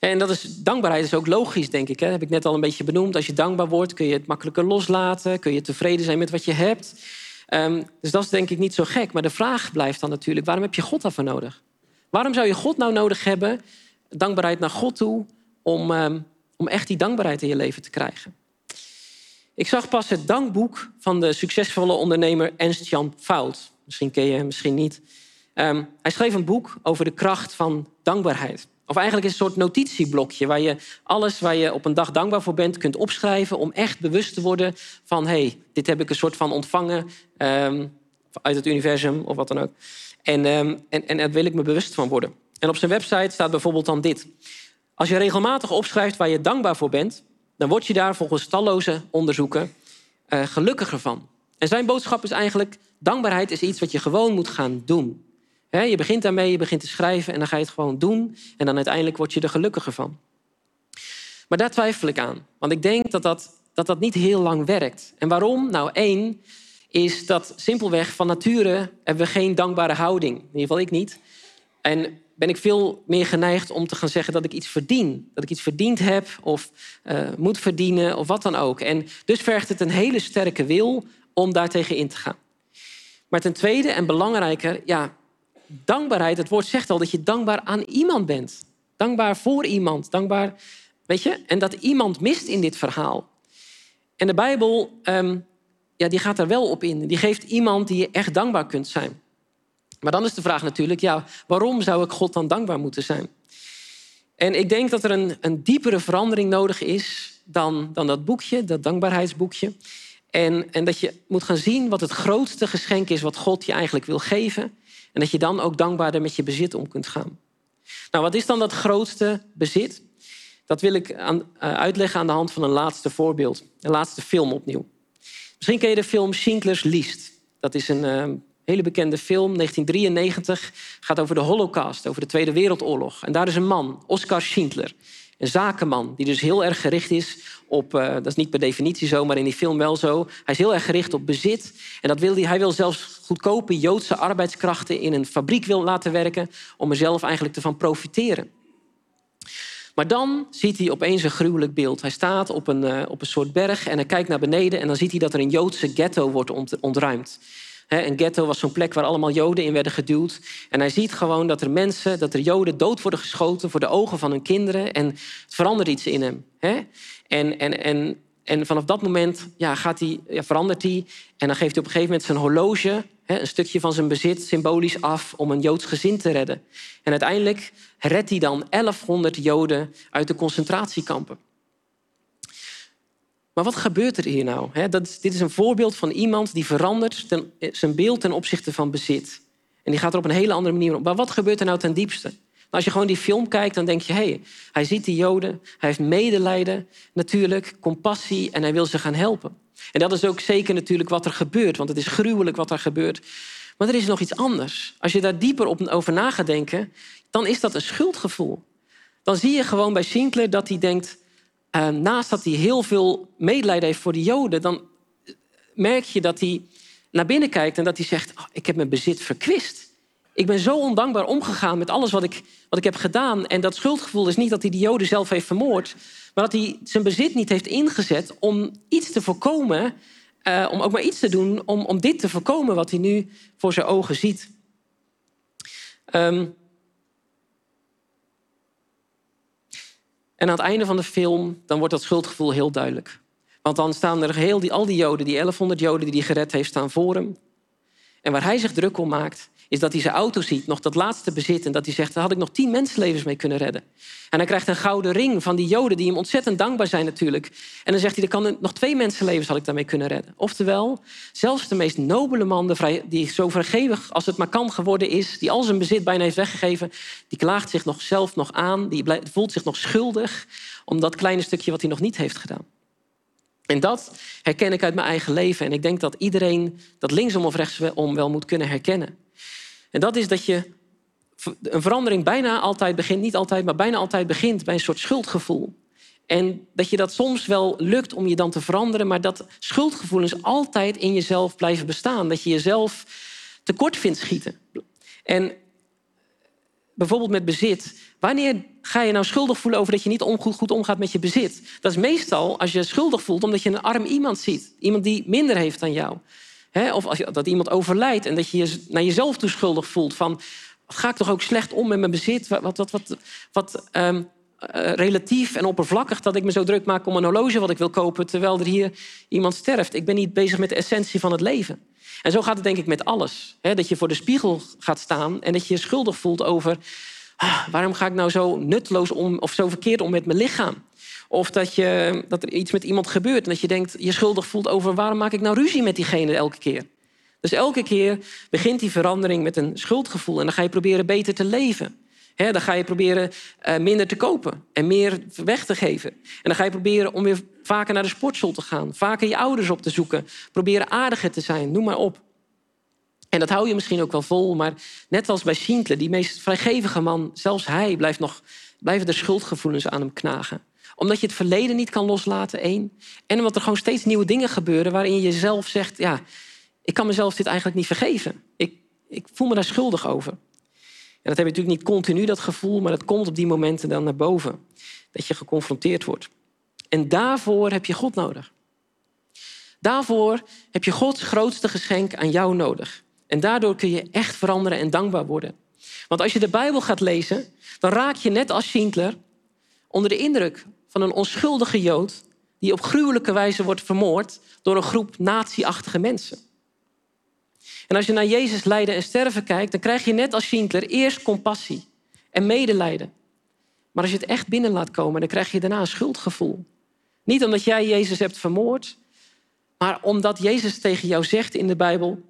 En dat is, dankbaarheid is ook logisch, denk ik. Hè? Dat heb ik net al een beetje benoemd. Als je dankbaar wordt, kun je het makkelijker loslaten. Kun je tevreden zijn met wat je hebt. Ehm, dus dat is denk ik niet zo gek. Maar de vraag blijft dan natuurlijk, waarom heb je God daarvoor nodig? Waarom zou je God nou nodig hebben, dankbaarheid naar God toe, om, ehm, om echt die dankbaarheid in je leven te krijgen? Ik zag pas het dankboek van de succesvolle ondernemer Ernst-Jan Fout. Misschien ken je hem, misschien niet. Ehm, hij schreef een boek over de kracht van dankbaarheid. Of eigenlijk is een soort notitieblokje waar je alles waar je op een dag dankbaar voor bent kunt opschrijven om echt bewust te worden van hé, hey, dit heb ik een soort van ontvangen um, uit het universum of wat dan ook. En, um, en, en daar wil ik me bewust van worden. En op zijn website staat bijvoorbeeld dan dit. Als je regelmatig opschrijft waar je dankbaar voor bent, dan word je daar volgens talloze onderzoeken uh, gelukkiger van. En zijn boodschap is eigenlijk: dankbaarheid is iets wat je gewoon moet gaan doen. Je begint daarmee, je begint te schrijven en dan ga je het gewoon doen. En dan uiteindelijk word je er gelukkiger van. Maar daar twijfel ik aan. Want ik denk dat dat, dat, dat niet heel lang werkt. En waarom? Nou, één is dat simpelweg van nature hebben we geen dankbare houding. In ieder geval ik niet. En ben ik veel meer geneigd om te gaan zeggen dat ik iets verdien. Dat ik iets verdiend heb of uh, moet verdienen of wat dan ook. En dus vergt het een hele sterke wil om daartegen in te gaan. Maar ten tweede en belangrijker, ja, dankbaarheid, het woord zegt al dat je dankbaar aan iemand bent. Dankbaar voor iemand, dankbaar, weet je? En dat iemand mist in dit verhaal. En de Bijbel, um, ja, die gaat daar wel op in. Die geeft iemand die je echt dankbaar kunt zijn. Maar dan is de vraag natuurlijk, ja, waarom zou ik God dan dankbaar moeten zijn? En ik denk dat er een, een diepere verandering nodig is dan, dan dat boekje, dat dankbaarheidsboekje. En, en dat je moet gaan zien wat het grootste geschenk is wat God je eigenlijk wil geven. En dat je dan ook dankbaarder met je bezit om kunt gaan. Nou, wat is dan dat grootste bezit? Dat wil ik aan, uh, uitleggen aan de hand van een laatste voorbeeld. Een laatste film opnieuw. Misschien ken je de film Schindler's List. Dat is een uh, hele bekende film, 1993. Gaat over de Holocaust, over de Tweede Wereldoorlog. En daar is een man, Oskar Schindler. Een zakenman die dus heel erg gericht is op, uh, dat is niet per definitie zo, maar in die film wel zo. Hij is heel erg gericht op bezit. En dat wil hij, hij wil zelfs goedkope Joodse arbeidskrachten in een fabriek wil laten werken om er zelf eigenlijk te van profiteren. Maar dan ziet hij opeens een gruwelijk beeld. Hij staat op een, uh, op een soort berg en hij kijkt naar beneden en dan ziet hij dat er een Joodse ghetto wordt ont ontruimd. Een ghetto was zo'n plek waar allemaal Joden in werden geduwd. En hij ziet gewoon dat er mensen, dat er Joden dood worden geschoten voor de ogen van hun kinderen. En het verandert iets in hem. En, en, en, en vanaf dat moment ja, gaat hij, ja, verandert hij. En dan geeft hij op een gegeven moment zijn horloge, een stukje van zijn bezit, symbolisch af om een Joods gezin te redden. En uiteindelijk redt hij dan 1100 Joden uit de concentratiekampen. Maar wat gebeurt er hier nou? Dat dit is een voorbeeld van iemand die verandert ten, zijn beeld ten opzichte van bezit. En die gaat er op een hele andere manier op. Maar wat gebeurt er nou ten diepste? als je gewoon die film kijkt, dan denk je... hé, hey, hij ziet die Joden, hij heeft medelijden natuurlijk, compassie... en hij wil ze gaan helpen. En dat is ook zeker natuurlijk wat er gebeurt, want het is gruwelijk wat er gebeurt. Maar er is nog iets anders. Als je daar dieper op over na gaat denken, dan is dat een schuldgevoel. Dan zie je gewoon bij Sinclair dat hij denkt... Uh, naast dat hij heel veel medelijden heeft voor die Joden... dan merk je dat hij naar binnen kijkt en dat hij zegt... Oh, ik heb mijn bezit verkwist. Ik ben zo ondankbaar omgegaan met alles wat ik, wat ik heb gedaan. En dat schuldgevoel is niet dat hij die Joden zelf heeft vermoord, maar dat hij zijn bezit niet heeft ingezet om iets te voorkomen, uh, om ook maar iets te doen om, om dit te voorkomen wat hij nu voor zijn ogen ziet. Um, en aan het einde van de film dan wordt dat schuldgevoel heel duidelijk. Want dan staan er heel die, al die Joden, die 1100 Joden die hij gered heeft, staan voor hem. En waar hij zich druk om maakt, is dat hij zijn auto ziet, nog dat laatste bezit. En dat hij zegt, daar had ik nog tien mensenlevens mee kunnen redden. En hij krijgt een gouden ring van die joden die hem ontzettend dankbaar zijn natuurlijk. En dan zegt hij, er kan nog twee mensenlevens had ik daarmee kunnen redden. Oftewel, zelfs de meest nobele man, die zo vergevig als het maar kan geworden is... die al zijn bezit bijna heeft weggegeven... die klaagt zich nog zelf nog aan, die voelt zich nog schuldig... om dat kleine stukje wat hij nog niet heeft gedaan. En dat herken ik uit mijn eigen leven. En ik denk dat iedereen dat linksom of rechtsom wel moet kunnen herkennen. En dat is dat je een verandering bijna altijd begint, niet altijd, maar bijna altijd begint bij een soort schuldgevoel. En dat je dat soms wel lukt om je dan te veranderen, maar dat schuldgevoelens altijd in jezelf blijven bestaan. Dat je jezelf tekort vindt schieten. En bijvoorbeeld met bezit. Wanneer ga je nou schuldig voelen over dat je niet goed, omgaat met je bezit? Dat is meestal als je schuldig voelt omdat je een arm iemand ziet. Iemand die minder heeft dan jou. Of als je, dat iemand overlijdt en dat je je naar jezelf toe schuldig voelt. Van, ga ik toch ook slecht om met mijn bezit? Wat, wat, wat, wat ehm, eh, relatief en oppervlakkig dat ik me zo druk maak om een horloge wat ik wil kopen... terwijl er hier iemand sterft. Ik ben niet bezig met de essentie van het leven. En zo gaat het denk ik met alles. dat je voor de spiegel gaat staan en dat je je schuldig voelt over... Ah, waarom ga ik nou zo nutteloos om of zo verkeerd om met mijn lichaam? Of dat, je, dat er iets met iemand gebeurt en dat je denkt, je schuldig voelt over waarom maak ik nou ruzie met diegene elke keer? Dus elke keer begint die verandering met een schuldgevoel en dan ga je proberen beter te leven. dan ga je proberen uh, minder te kopen en meer weg te geven. En dan ga je proberen om weer vaker naar de sportschool te gaan, vaker je ouders op te zoeken, proberen aardiger te zijn, noem maar op. En dat hou je misschien ook wel vol, maar net als bij Schindler, die meest vrijgevige man, zelfs hij blijft nog, blijven de schuldgevoelens aan hem knagen. Omdat je het verleden niet kan loslaten, één. En omdat er gewoon steeds nieuwe dingen gebeuren waarin je zelf zegt, ja, ik kan mezelf dit eigenlijk niet vergeven. Ik, ik voel me daar schuldig over. En dat heb je natuurlijk niet continu, dat gevoel, maar dat komt op die momenten dan naar boven. Dat je geconfronteerd wordt. En daarvoor heb je God nodig. Daarvoor heb je Gods grootste geschenk aan jou nodig. En daardoor kun je echt veranderen en dankbaar worden. Want als je de Bijbel gaat lezen, dan raak je net als Schindler onder de indruk van een onschuldige Jood die op gruwelijke wijze wordt vermoord door een groep nazi-achtige mensen. En als je naar Jezus lijden en sterven kijkt, dan krijg je net als Schindler eerst compassie en medelijden. Maar als je het echt binnen laat komen, dan krijg je daarna een schuldgevoel. Niet omdat jij Jezus hebt vermoord, maar omdat Jezus tegen jou zegt in de Bijbel: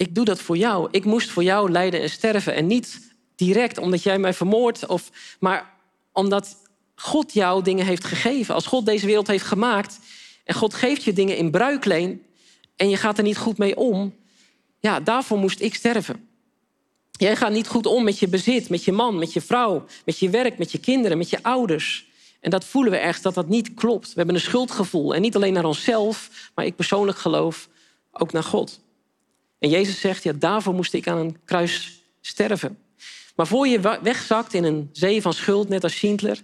ik doe dat voor jou. Ik moest voor jou lijden en sterven. En niet direct omdat jij mij vermoordt, of, maar omdat God jou dingen heeft gegeven. Als God deze wereld heeft gemaakt en God geeft je dingen in bruikleen en je gaat er niet goed mee om, ja, daarvoor moest ik sterven. Jij gaat niet goed om met je bezit, met je man, met je vrouw, met je werk, met je kinderen, met je ouders. En dat voelen we ergens dat dat niet klopt. We hebben een schuldgevoel. En niet alleen naar onszelf, maar ik persoonlijk geloof ook naar God. En Jezus zegt, ja, daarvoor moest ik aan een kruis sterven. Maar voor je wegzakt in een zee van schuld, net als Schindler,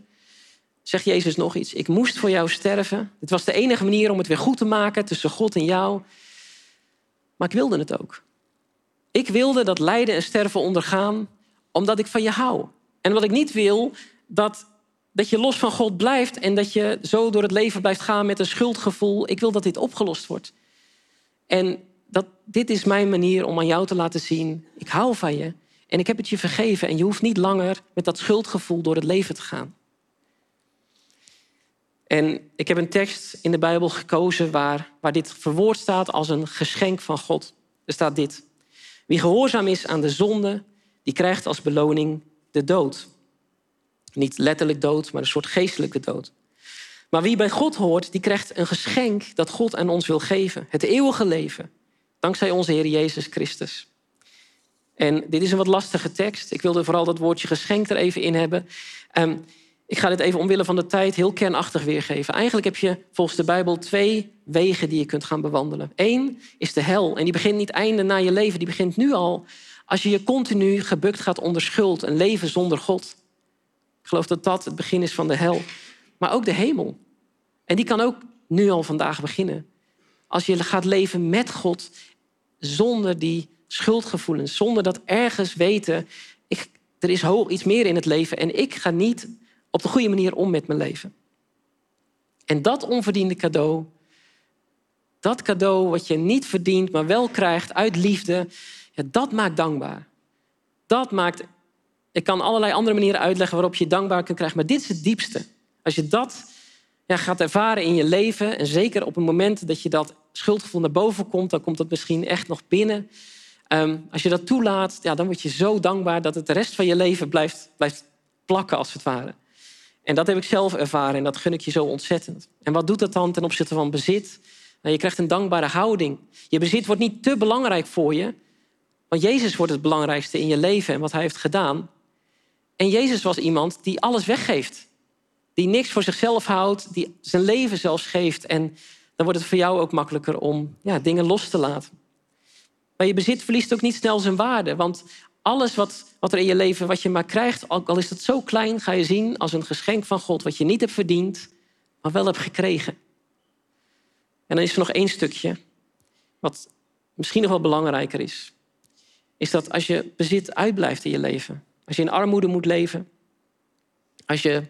zegt Jezus nog iets. Ik moest voor jou sterven. Het was de enige manier om het weer goed te maken tussen God en jou. Maar ik wilde het ook. Ik wilde dat lijden en sterven ondergaan, omdat ik van je hou. En wat ik niet wil, dat, dat je los van God blijft en dat je zo door het leven blijft gaan met een schuldgevoel. Ik wil dat dit opgelost wordt. En dat dit is mijn manier om aan jou te laten zien, ik hou van je en ik heb het je vergeven en je hoeft niet langer met dat schuldgevoel door het leven te gaan. En ik heb een tekst in de Bijbel gekozen waar, waar dit verwoord staat als een geschenk van God. Er staat dit. Wie gehoorzaam is aan de zonde, die krijgt als beloning de dood. Niet letterlijk dood, maar een soort geestelijke dood. Maar wie bij God hoort, die krijgt een geschenk dat God aan ons wil geven. Het eeuwige leven. Dankzij onze Heer Jezus Christus. En dit is een wat lastige tekst. Ik wilde vooral dat woordje geschenk er even in hebben. Um, ik ga dit even omwille van de tijd heel kernachtig weergeven. Eigenlijk heb je volgens de Bijbel twee wegen die je kunt gaan bewandelen. Eén is de hel. En die begint niet einde na je leven. Die begint nu al als je je continu gebukt gaat onder schuld. Een leven zonder God. Ik geloof dat dat het begin is van de hel. Maar ook de hemel. En die kan ook nu al vandaag beginnen. Als je gaat leven met God zonder die schuldgevoelens, zonder dat ergens weten, ik, er is iets meer in het leven en ik ga niet op de goede manier om met mijn leven. En dat onverdiende cadeau, dat cadeau wat je niet verdient, maar wel krijgt uit liefde, ja, dat maakt dankbaar. Dat maakt. Ik kan allerlei andere manieren uitleggen waarop je dankbaar kunt krijgen, maar dit is het diepste. Als je dat ja, gaat ervaren in je leven, en zeker op het moment dat je dat schuldgevoel naar boven komt, dan komt dat misschien echt nog binnen. Ehm, als je dat toelaat, ja, dan word je zo dankbaar dat het de rest van je leven blijft, blijft plakken, als het ware. En dat heb ik zelf ervaren en dat gun ik je zo ontzettend. En wat doet dat dan ten opzichte van bezit? Nou, je krijgt een dankbare houding. Je bezit wordt niet te belangrijk voor je, want Jezus wordt het belangrijkste in je leven en wat hij heeft gedaan. En Jezus was iemand die alles weggeeft. die niks voor zichzelf houdt, die zijn leven zelfs geeft. En dan wordt het voor jou ook makkelijker om ja, dingen los te laten. Maar je bezit verliest ook niet snel zijn waarde. Want alles wat, wat er in je leven, wat je maar krijgt, ook al is het zo klein, ga je zien als een geschenk van God, wat je niet hebt verdiend, maar wel hebt gekregen. En dan is er nog één stukje, wat misschien nog wel belangrijker is. Is dat als je bezit uitblijft in je leven, als je in armoede moet leven, als je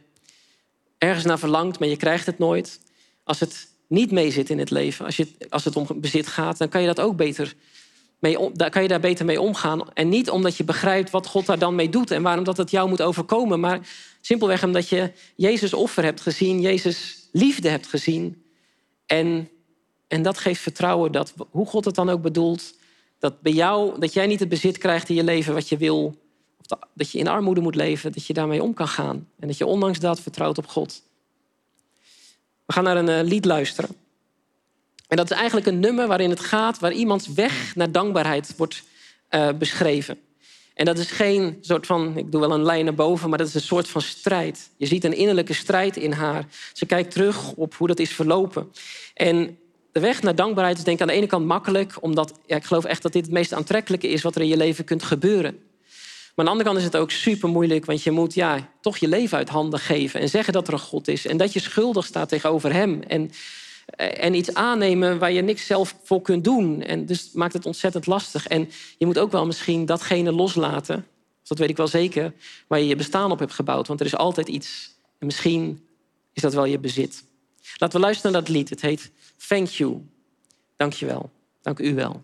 ergens naar verlangt, maar je krijgt het nooit, als het niet meezit in het leven, als, je, als het om bezit gaat, dan kan je dat ook beter kan je daar beter mee omgaan. En niet omdat je begrijpt wat God daar dan mee doet en waarom dat het jou moet overkomen, maar simpelweg omdat je Jezus offer hebt gezien, Jezus liefde hebt gezien. En, en dat geeft vertrouwen dat, hoe God het dan ook bedoelt, dat bij jou, dat jij niet het bezit krijgt in je leven wat je wil, of dat- dat je in armoede moet leven, dat je daarmee om kan gaan. En dat je ondanks dat vertrouwt op God. We gaan naar een eh, lied luisteren. En dat is eigenlijk een nummer waarin het gaat, waar iemands weg naar dankbaarheid wordt eh, beschreven. En dat is geen soort van, ik doe wel een lijn naar boven, maar dat is een soort van strijd. Je ziet een innerlijke strijd in haar. Ze kijkt terug op hoe dat is verlopen. En de weg naar dankbaarheid is denk ik aan de ene kant makkelijk, omdat ja, ik geloof echt dat dit het meest aantrekkelijke is wat er in je leven kunt gebeuren. Maar aan de andere kant is het ook super moeilijk, want je moet ja, toch je leven uit handen geven en zeggen dat er een God is en dat je schuldig staat tegenover Hem. En, en iets aannemen waar je niks zelf voor kunt doen. En dus maakt het ontzettend lastig. En je moet ook wel misschien datgene loslaten, dat weet ik wel zeker, waar je je bestaan op hebt gebouwd. Want er is altijd iets. En misschien is dat wel je bezit. Laten we luisteren naar dat lied. Het heet Thank You. Dank je wel. Dank u wel.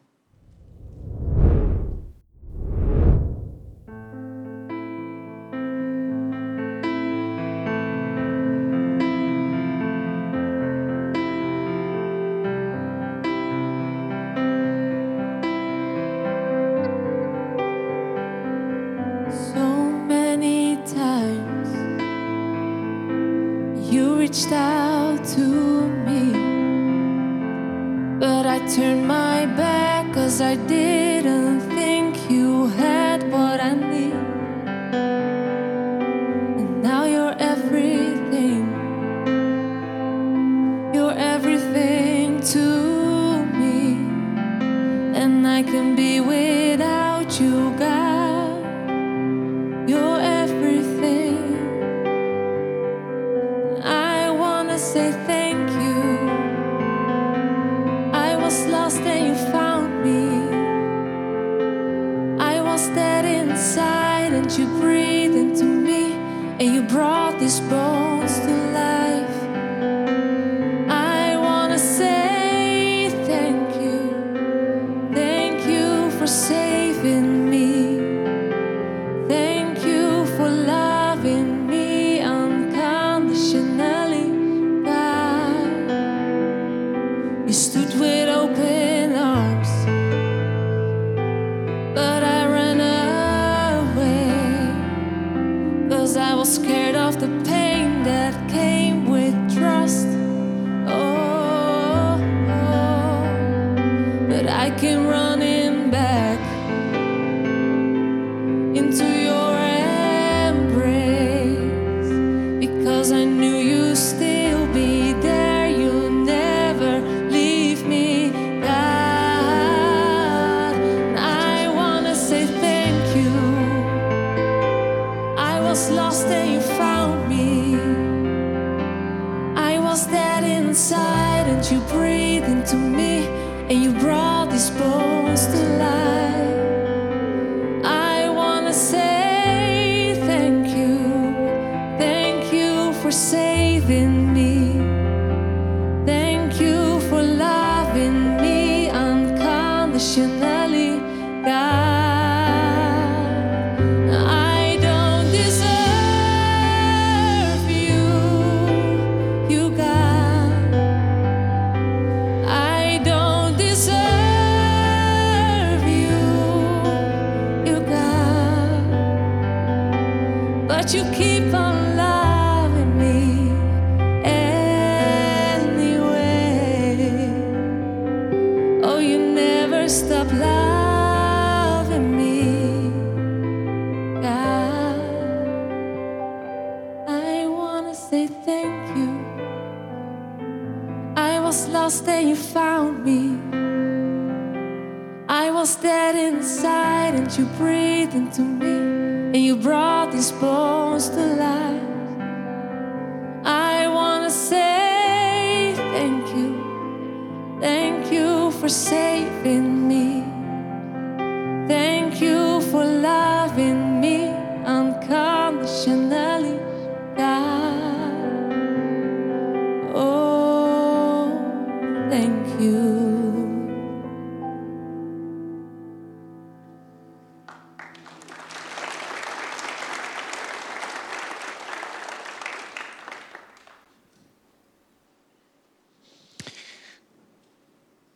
turn my back cause I did I can run it.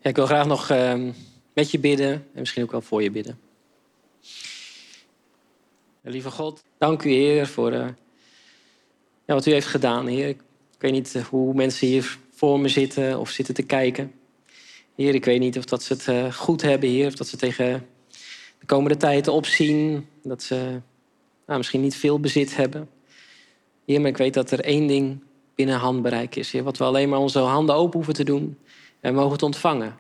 Ik wil graag nog ehm, met je bidden en misschien ook wel voor je bidden. Lieve God, dank u Heer voor eh, ja, wat u heeft gedaan, Heer. Ik, ik weet niet eh, hoe mensen hier voor me zitten of zitten te kijken. Heer, ik weet niet of dat ze het eh, goed hebben, Heer. Of dat ze tegen de komende tijd opzien. Dat ze nou, misschien niet veel bezit hebben. Heer, maar ik weet dat er één ding binnen handbereik is. Heer, wat we alleen maar onze handen open hoeven te doen. En mogen het ontvangen.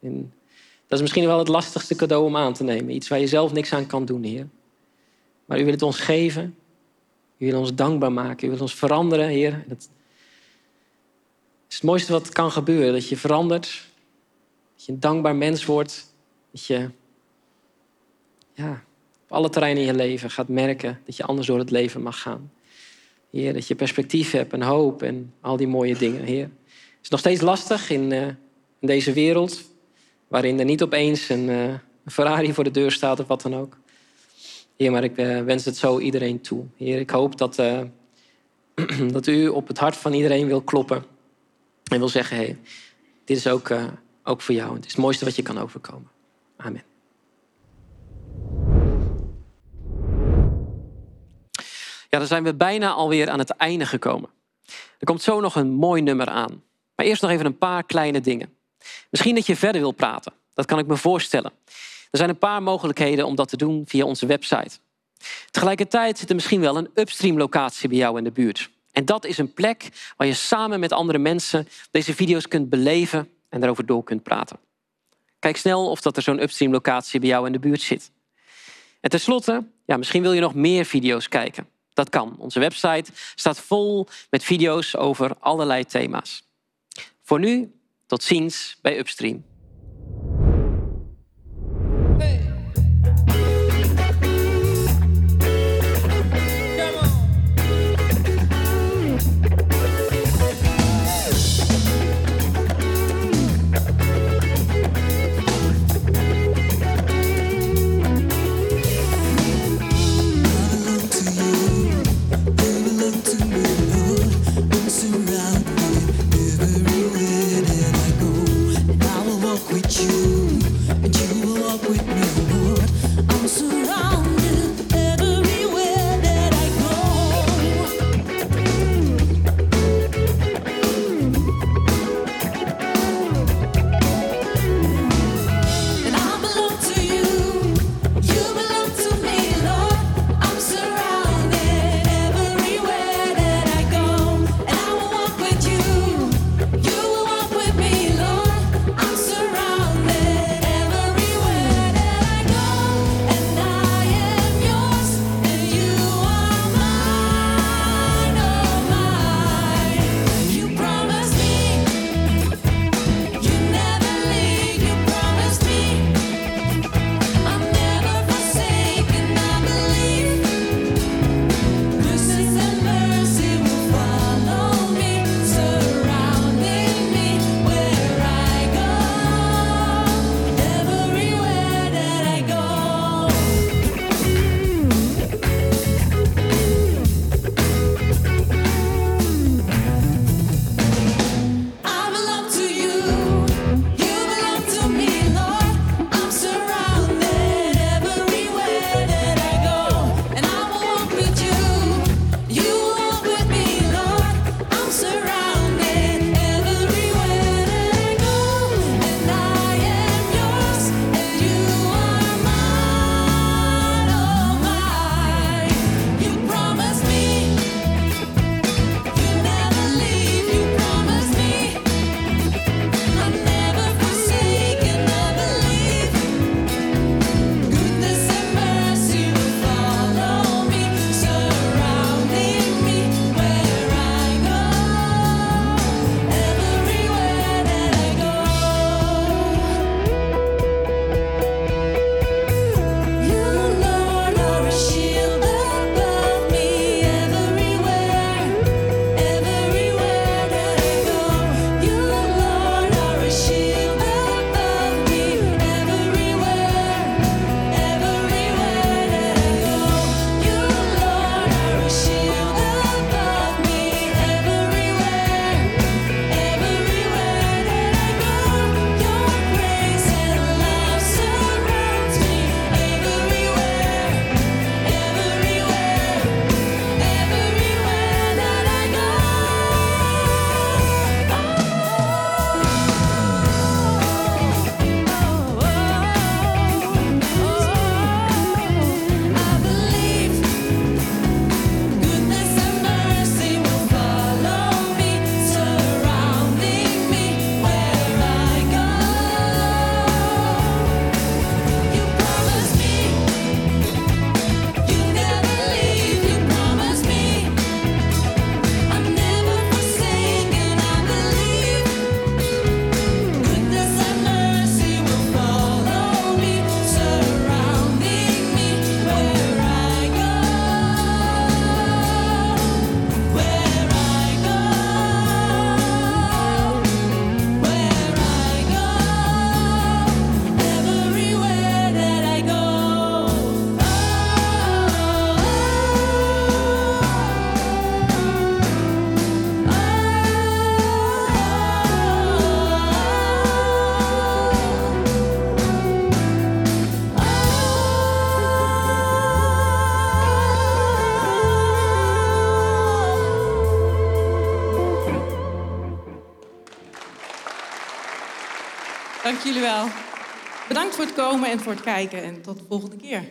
En dat is misschien wel het lastigste cadeau om aan te nemen. Iets waar je zelf niks aan kan doen, Heer. Maar u wil het ons geven. U wil ons dankbaar maken. U wil ons veranderen, Heer. Dat is het mooiste wat kan gebeuren. Dat je verandert. Dat je een dankbaar mens wordt. Dat je ja, op alle terreinen in je leven gaat merken dat je anders door het leven mag gaan. Heer, dat je perspectief hebt en hoop en al die mooie dingen, Heer. Het is nog steeds lastig in, eh, in deze wereld, waarin er niet opeens een, een Ferrari voor de deur staat of wat dan ook. Heer, maar ik eh, wens het zo iedereen toe. Heer, ik hoop dat, eh, *clears throat* dat u op het hart van iedereen wil kloppen. En wil zeggen, hey, dit is ook, ook voor jou. Het is het mooiste wat je kan overkomen. Amen. Ja, dan zijn we bijna alweer aan het einde gekomen. Er komt zo nog een mooi nummer aan. Maar eerst nog even een paar kleine dingen. Misschien dat je verder wil praten. Dat kan ik me voorstellen. Er zijn een paar mogelijkheden om dat te doen via onze website. Tegelijkertijd zit er misschien wel een upstream locatie bij jou in de buurt. En dat is een plek waar je samen met andere mensen deze video's kunt beleven en daarover door kunt praten. Kijk snel of dat er zo'n upstream locatie bij jou in de buurt zit. En tenslotte, ja, misschien wil je nog meer video's kijken. Dat kan. Onze website staat vol met video's over allerlei thema's. Voor nu, tot ziens bij Upstream. Jullie wel. Bedankt voor het komen en voor het kijken en tot de volgende keer.